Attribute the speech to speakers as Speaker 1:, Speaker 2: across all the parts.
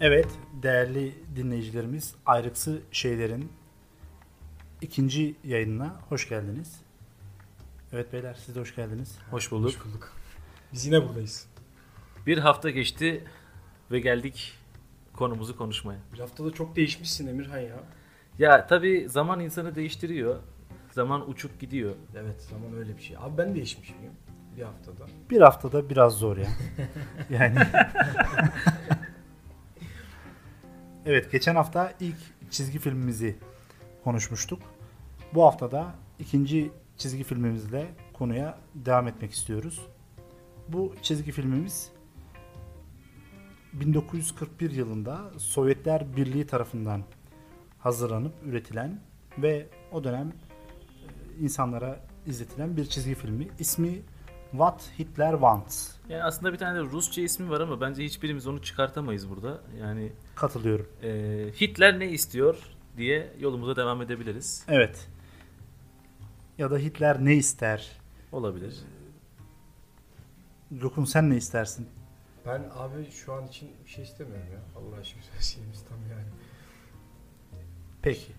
Speaker 1: Evet değerli dinleyicilerimiz Ayrıksı Şeyler'in ikinci yayınına hoş geldiniz. Evet beyler siz de hoş geldiniz.
Speaker 2: Hoş bulduk.
Speaker 3: Hoş bulduk. Biz yine buradayız.
Speaker 2: Bir hafta geçti ve geldik konumuzu konuşmaya.
Speaker 3: Bir haftada çok değişmişsin Emirhan ya.
Speaker 2: Ya tabii zaman insanı değiştiriyor. Zaman uçup gidiyor.
Speaker 3: Evet zaman öyle bir şey. Abi ben değişmişim ya. Bir haftada.
Speaker 1: Bir haftada biraz zor ya. yani. evet geçen hafta ilk çizgi filmimizi konuşmuştuk. Bu hafta da ikinci çizgi filmimizle konuya devam etmek istiyoruz. Bu çizgi filmimiz 1941 yılında Sovyetler Birliği tarafından hazırlanıp üretilen ve o dönem e, insanlara izletilen bir çizgi filmi. İsmi What Hitler Wants.
Speaker 2: Yani aslında bir tane de Rusça ismi var ama bence hiçbirimiz onu çıkartamayız burada. Yani
Speaker 1: Katılıyorum.
Speaker 2: e, Hitler ne istiyor diye yolumuza devam edebiliriz.
Speaker 1: Evet. Ya da Hitler ne ister?
Speaker 2: Olabilir.
Speaker 1: Gökhan sen ne istersin?
Speaker 3: Ben abi şu an için bir şey istemiyorum ya. Allah aşkına her şeyimiz tam yani.
Speaker 1: Peki.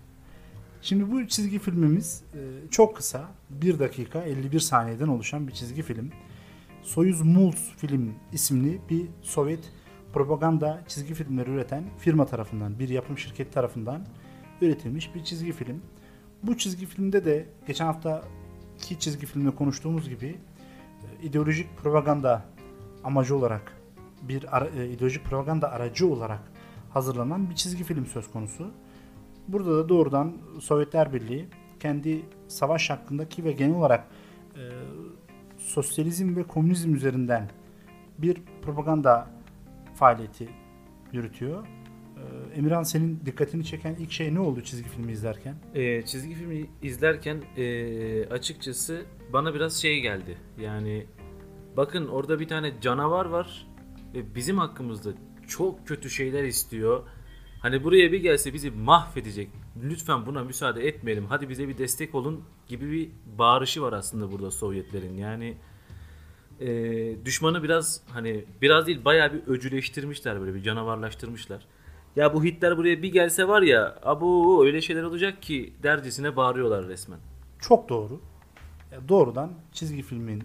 Speaker 1: Şimdi bu çizgi filmimiz e, çok kısa. 1 dakika 51 saniyeden oluşan bir çizgi film. Soyuz Mults Film isimli bir Sovyet propaganda çizgi filmleri üreten firma tarafından, bir yapım şirketi tarafından üretilmiş bir çizgi film. Bu çizgi filmde de geçen haftaki çizgi filmde konuştuğumuz gibi e, ideolojik propaganda amacı olarak bir e, ideolojik propaganda aracı olarak hazırlanan bir çizgi film söz konusu. Burada da doğrudan Sovyetler Birliği kendi savaş hakkındaki ve genel olarak e, sosyalizm ve komünizm üzerinden bir propaganda faaliyeti yürütüyor. E, Emirhan senin dikkatini çeken ilk şey ne oldu çizgi filmi izlerken?
Speaker 2: E, çizgi filmi izlerken e, açıkçası bana biraz şey geldi. Yani bakın orada bir tane canavar var ve bizim hakkımızda çok kötü şeyler istiyor. Hani buraya bir gelse bizi mahvedecek. Lütfen buna müsaade etmeyelim. Hadi bize bir destek olun gibi bir bağırışı var aslında burada Sovyetlerin. Yani e, düşmanı biraz hani biraz değil bayağı bir öcüleştirmişler böyle bir canavarlaştırmışlar. Ya bu Hitler buraya bir gelse var ya abu öyle şeyler olacak ki dercesine bağırıyorlar resmen.
Speaker 1: Çok doğru. Ya doğrudan çizgi filmin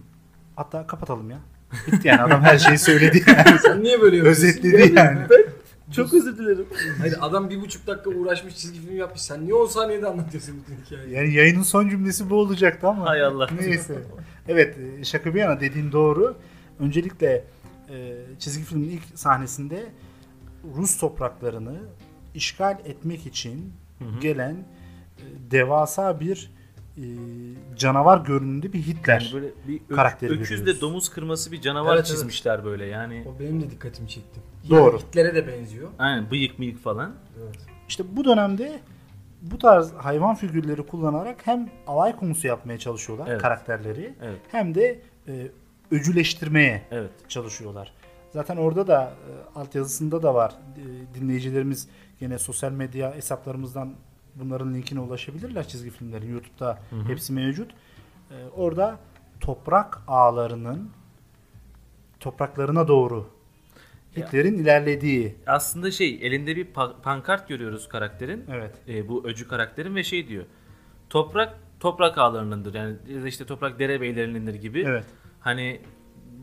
Speaker 1: hatta kapatalım ya. Bitti yani adam her şeyi söyledi yani.
Speaker 3: Sen niye böyle yapıyorsun?
Speaker 1: Özetledi yani.
Speaker 2: Çok özür dilerim.
Speaker 3: Hayır adam bir buçuk dakika uğraşmış çizgi film yapmış. Sen niye 10 saniyede anlatıyorsun bütün hikayeyi?
Speaker 1: Yani yayının son cümlesi bu olacaktı ama.
Speaker 2: Hay Allah.
Speaker 1: Neyse. Evet e, şaka bir yana dediğin doğru. Öncelikle e, çizgi filmin ilk sahnesinde Rus topraklarını işgal etmek için gelen e, devasa bir e, canavar görünümlü bir Hitler.
Speaker 2: Yani böyle bir ö-
Speaker 1: Karakteri
Speaker 2: öküzle
Speaker 1: görüyoruz.
Speaker 2: domuz kırması bir canavar
Speaker 3: Evet, evet.
Speaker 2: çizmişler böyle yani.
Speaker 3: O benim de dikkatimi çekti.
Speaker 1: Doğru.
Speaker 3: Hitler'e de benziyor.
Speaker 2: Aynen bıyık mıyık falan.
Speaker 3: Evet.
Speaker 1: İşte bu dönemde bu tarz hayvan figürleri kullanarak hem alay konusu yapmaya çalışıyorlar
Speaker 2: Evet.
Speaker 1: karakterleri
Speaker 2: Evet.
Speaker 1: hem de e, öcüleştirmeye
Speaker 2: Evet.
Speaker 1: çalışıyorlar. Zaten orada da e, altyazısında da var. E, dinleyicilerimiz gene sosyal medya hesaplarımızdan bunların linkine ulaşabilirler çizgi filmlerin. YouTube'da hepsi mevcut. E, orada toprak ağlarının topraklarına doğru Hitler'in ilerlediği.
Speaker 2: Aslında şey elinde bir pa- pankart görüyoruz karakterin.
Speaker 1: Evet.
Speaker 2: E, bu öcü karakterin ve şey diyor. Toprak toprak ağlarınındır. Yani işte toprak derebeylerinin gibi.
Speaker 1: Evet.
Speaker 2: Hani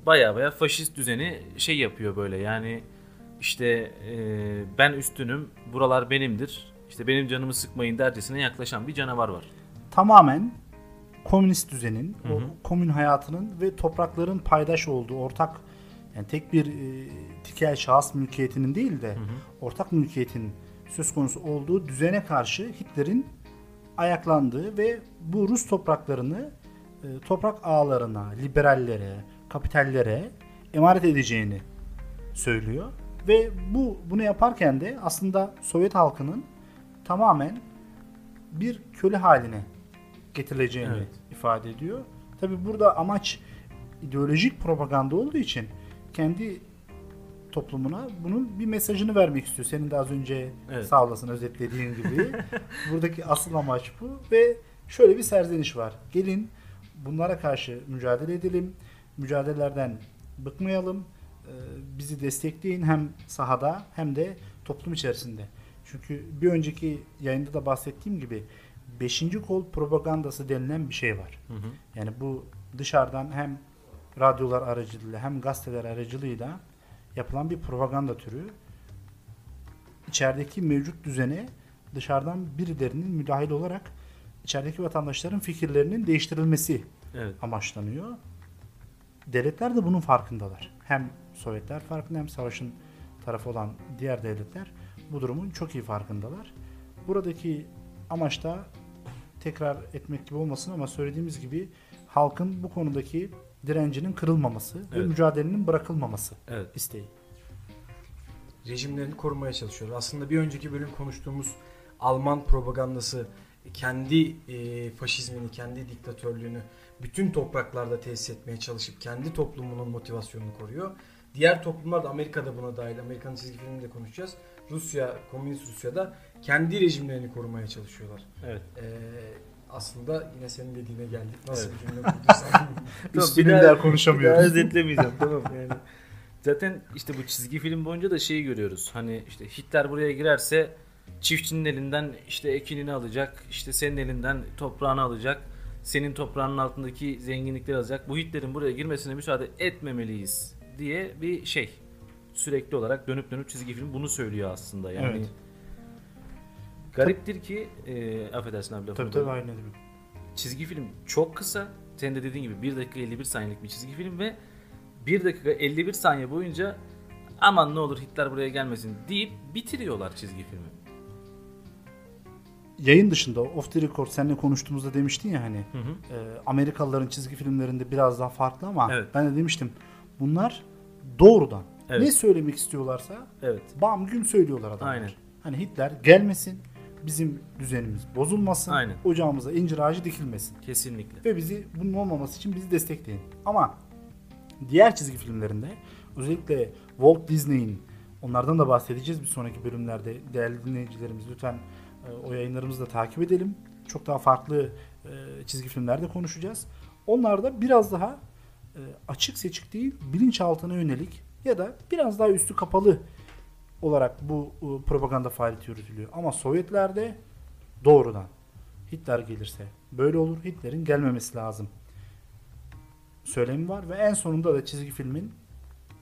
Speaker 2: baya baya faşist düzeni şey yapıyor böyle. Yani işte e, ben üstünüm, buralar benimdir. İşte benim canımı sıkmayın dercesine yaklaşan bir canavar var.
Speaker 1: Tamamen komünist düzenin, o komün hayatının ve toprakların paydaş olduğu ortak yani tek bir e, tikel şahıs mülkiyetinin değil de ortak mülkiyetin söz konusu olduğu düzene karşı Hitler'in ayaklandığı ve bu Rus topraklarını e, toprak ağlarına, liberallere, kapitallere emanet edeceğini söylüyor. Ve bu bunu yaparken de aslında Sovyet halkının tamamen bir köle haline getirileceğini
Speaker 2: Evet.
Speaker 1: ifade ediyor. Tabi burada amaç ideolojik propaganda olduğu için kendi toplumuna bunun bir mesajını vermek istiyor. Senin de az önce
Speaker 2: Evet.
Speaker 1: sağ olasın özetlediğin gibi. Buradaki asıl amaç bu ve şöyle bir serzeniş var. Gelin bunlara karşı mücadele edelim. Mücadelelerden bıkmayalım e, bizi destekleyin hem sahada hem de toplum içerisinde. Çünkü bir önceki yayında da bahsettiğim gibi 5. kol propagandası denilen bir şey var.
Speaker 2: Hı hı.
Speaker 1: Yani bu dışarıdan hem radyolar aracılığıyla hem gazeteler aracılığıyla yapılan bir propaganda türü. İçerideki mevcut düzene dışarıdan birilerinin müdahil olarak içerideki vatandaşların fikirlerinin değiştirilmesi
Speaker 2: Evet.
Speaker 1: amaçlanıyor. Devletler de bunun farkındalar. Hem Sovyetler farkında hem savaşın tarafı olan diğer devletler bu durumun çok iyi farkındalar. Buradaki amaç da tekrar etmek gibi olmasın ama söylediğimiz gibi halkın bu konudaki direncinin kırılmaması ve
Speaker 2: Evet.
Speaker 1: mücadelenin bırakılmaması
Speaker 2: Evet.
Speaker 1: isteği.
Speaker 3: rejimlerini korumaya çalışıyor. Aslında bir önceki bölüm konuştuğumuz Alman propagandası kendi e, faşizmini, kendi diktatörlüğünü bütün topraklarda tesis etmeye çalışıp kendi toplumunun motivasyonunu koruyor. Diğer toplumlar da Amerika'da buna dahil. Amerika'nın çizgi filminde konuşacağız. Rusya, Komünist Rusya'da kendi rejimlerini korumaya çalışıyorlar.
Speaker 2: Evet.
Speaker 3: E, aslında yine senin dediğine geldik. Nasıl
Speaker 2: Evet.
Speaker 3: bir cümle kurduysan.
Speaker 1: Üstüne bir daha konuşamıyoruz.
Speaker 2: Daha özetlemeyeceğim tamam yani. Zaten işte bu çizgi film boyunca da şeyi görüyoruz. Hani işte Hitler buraya girerse çiftçinin elinden işte ekinini alacak, işte senin elinden toprağını alacak, senin toprağının altındaki zenginlikleri alacak. Bu Hitler'in buraya girmesine müsaade etmemeliyiz diye bir şey. Sürekli olarak dönüp dönüp çizgi film bunu söylüyor aslında yani.
Speaker 1: Evet.
Speaker 2: Gariptir ki, e, affedersin abi lafını
Speaker 1: Tabii tabii aynen öyle.
Speaker 2: çizgi film çok kısa. Senin de dediğin gibi 1 dakika 51 saniyelik bir çizgi film ve 1 dakika 51 saniye boyunca aman ne olur Hitler buraya gelmesin deyip bitiriyorlar çizgi filmi.
Speaker 1: Yayın dışında off the record seninle konuştuğumuzda demiştin ya hani
Speaker 2: Hı hı.
Speaker 1: e, Amerikalıların çizgi filmlerinde biraz daha farklı ama
Speaker 2: Evet.
Speaker 1: ben de demiştim bunlar doğrudan
Speaker 2: Evet.
Speaker 1: ne söylemek istiyorlarsa
Speaker 2: Evet.
Speaker 1: bam gün söylüyorlar adamlar.
Speaker 2: Aynen.
Speaker 1: Hani Hitler gelmesin, bizim düzenimiz bozulmasın,
Speaker 2: Aynen.
Speaker 1: ocağımıza incir ağacı dikilmesin
Speaker 2: Kesinlikle.
Speaker 1: ve bizi bunun olmaması için bizi destekleyin. Ama diğer çizgi filmlerinde özellikle Walt Disney'in onlardan da bahsedeceğiz bir sonraki bölümlerde. Değerli dinleyicilerimiz lütfen e, o yayınlarımızı da takip edelim. Çok daha farklı e, çizgi filmlerde konuşacağız. Onlarda biraz daha e, açık seçik değil, bilinçaltına yönelik ya da biraz daha üstü kapalı olarak bu e, propaganda faaliyeti yürütülüyor. Ama Sovyetlerde doğrudan Hitler gelirse böyle olur. Hitler'in gelmemesi lazım. Söylemi var ve en sonunda da çizgi filmin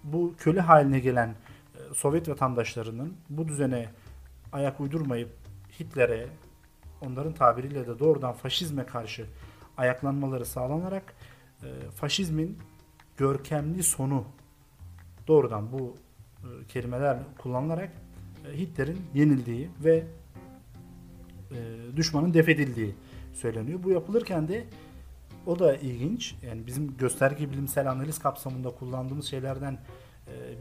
Speaker 1: bu köle haline gelen e, Sovyet vatandaşlarının bu düzene ayak uydurmayıp Hitler'e onların tabiriyle de doğrudan faşizme karşı ayaklanmaları sağlanarak e, faşizmin görkemli sonu doğrudan bu e, kelimeler kullanılarak e, Hitler'in yenildiği ve e, düşmanın def edildiği söyleniyor. Bu yapılırken de o da ilginç. Yani bizim gösterge bilimsel analiz kapsamında kullandığımız şeylerden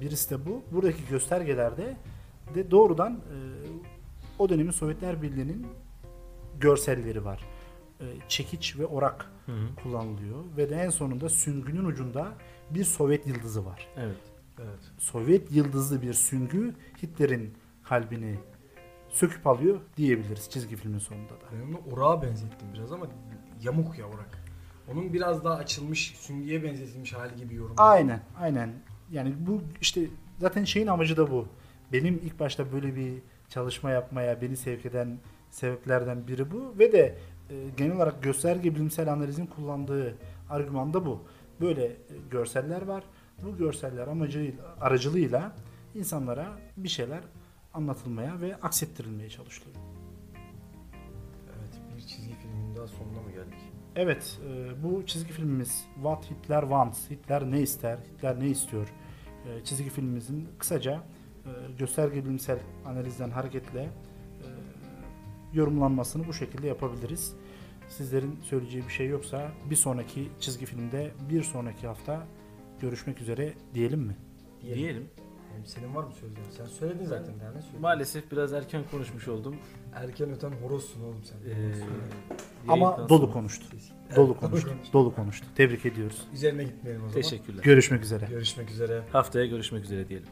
Speaker 1: birisi de bu. Buradaki göstergelerde de doğrudan o dönemin Sovyetler Birliği'nin görselleri var. Çekiç ve orak
Speaker 2: Hı hı.
Speaker 1: kullanılıyor ve de en sonunda süngünün ucunda bir Sovyet yıldızı var.
Speaker 2: Evet.
Speaker 3: Evet.
Speaker 1: Sovyet yıldızlı bir süngü Hitler'in kalbini söküp alıyor diyebiliriz çizgi filmin sonunda da.
Speaker 3: Ben onu orağa benzettim biraz ama yamuk ya orak. Onun biraz daha açılmış, süngüye benzetilmiş hali gibi yorum.
Speaker 1: Aynen, aynen. Yani bu işte zaten şeyin amacı da bu. Benim ilk başta böyle bir çalışma yapmaya beni sevk eden sebeplerden biri bu ve de e, genel olarak gösterge bilimsel analizin kullandığı argüman da bu. Böyle e, görseller var. Bu görseller amacıyla, aracılığıyla insanlara bir şeyler anlatılmaya ve aksettirilmeye çalışılıyor.
Speaker 3: Evet, bir çizgi filmin daha sonuna mı geldik?
Speaker 1: Evet, e, bu çizgi filmimiz What Hitler Wants, Hitler ne ister, Hitler ne istiyor e, çizgi filmimizin kısaca e, gösterge bilimsel analizden hareketle yorumlanmasını bu şekilde yapabiliriz. Sizlerin söyleyeceği bir şey yoksa bir sonraki çizgi filmde bir sonraki hafta görüşmek üzere diyelim mi?
Speaker 2: Diyelim.
Speaker 3: Hem senin var mı söyleyeceğin? Sen söyledin zaten daha ne söyledin?
Speaker 2: Maalesef biraz erken konuşmuş oldum.
Speaker 3: Erken öten horozsun oğlum sen.
Speaker 2: Ee,
Speaker 1: Ama dolu konuştu.
Speaker 3: Evet,
Speaker 1: Dolu konuştu. Dolu konuştu. Tebrik ediyoruz.
Speaker 3: Üzerine gitmeyelim o zaman.
Speaker 2: Teşekkürler.
Speaker 1: Görüşmek üzere.
Speaker 3: Görüşmek üzere.
Speaker 2: Haftaya görüşmek üzere diyelim.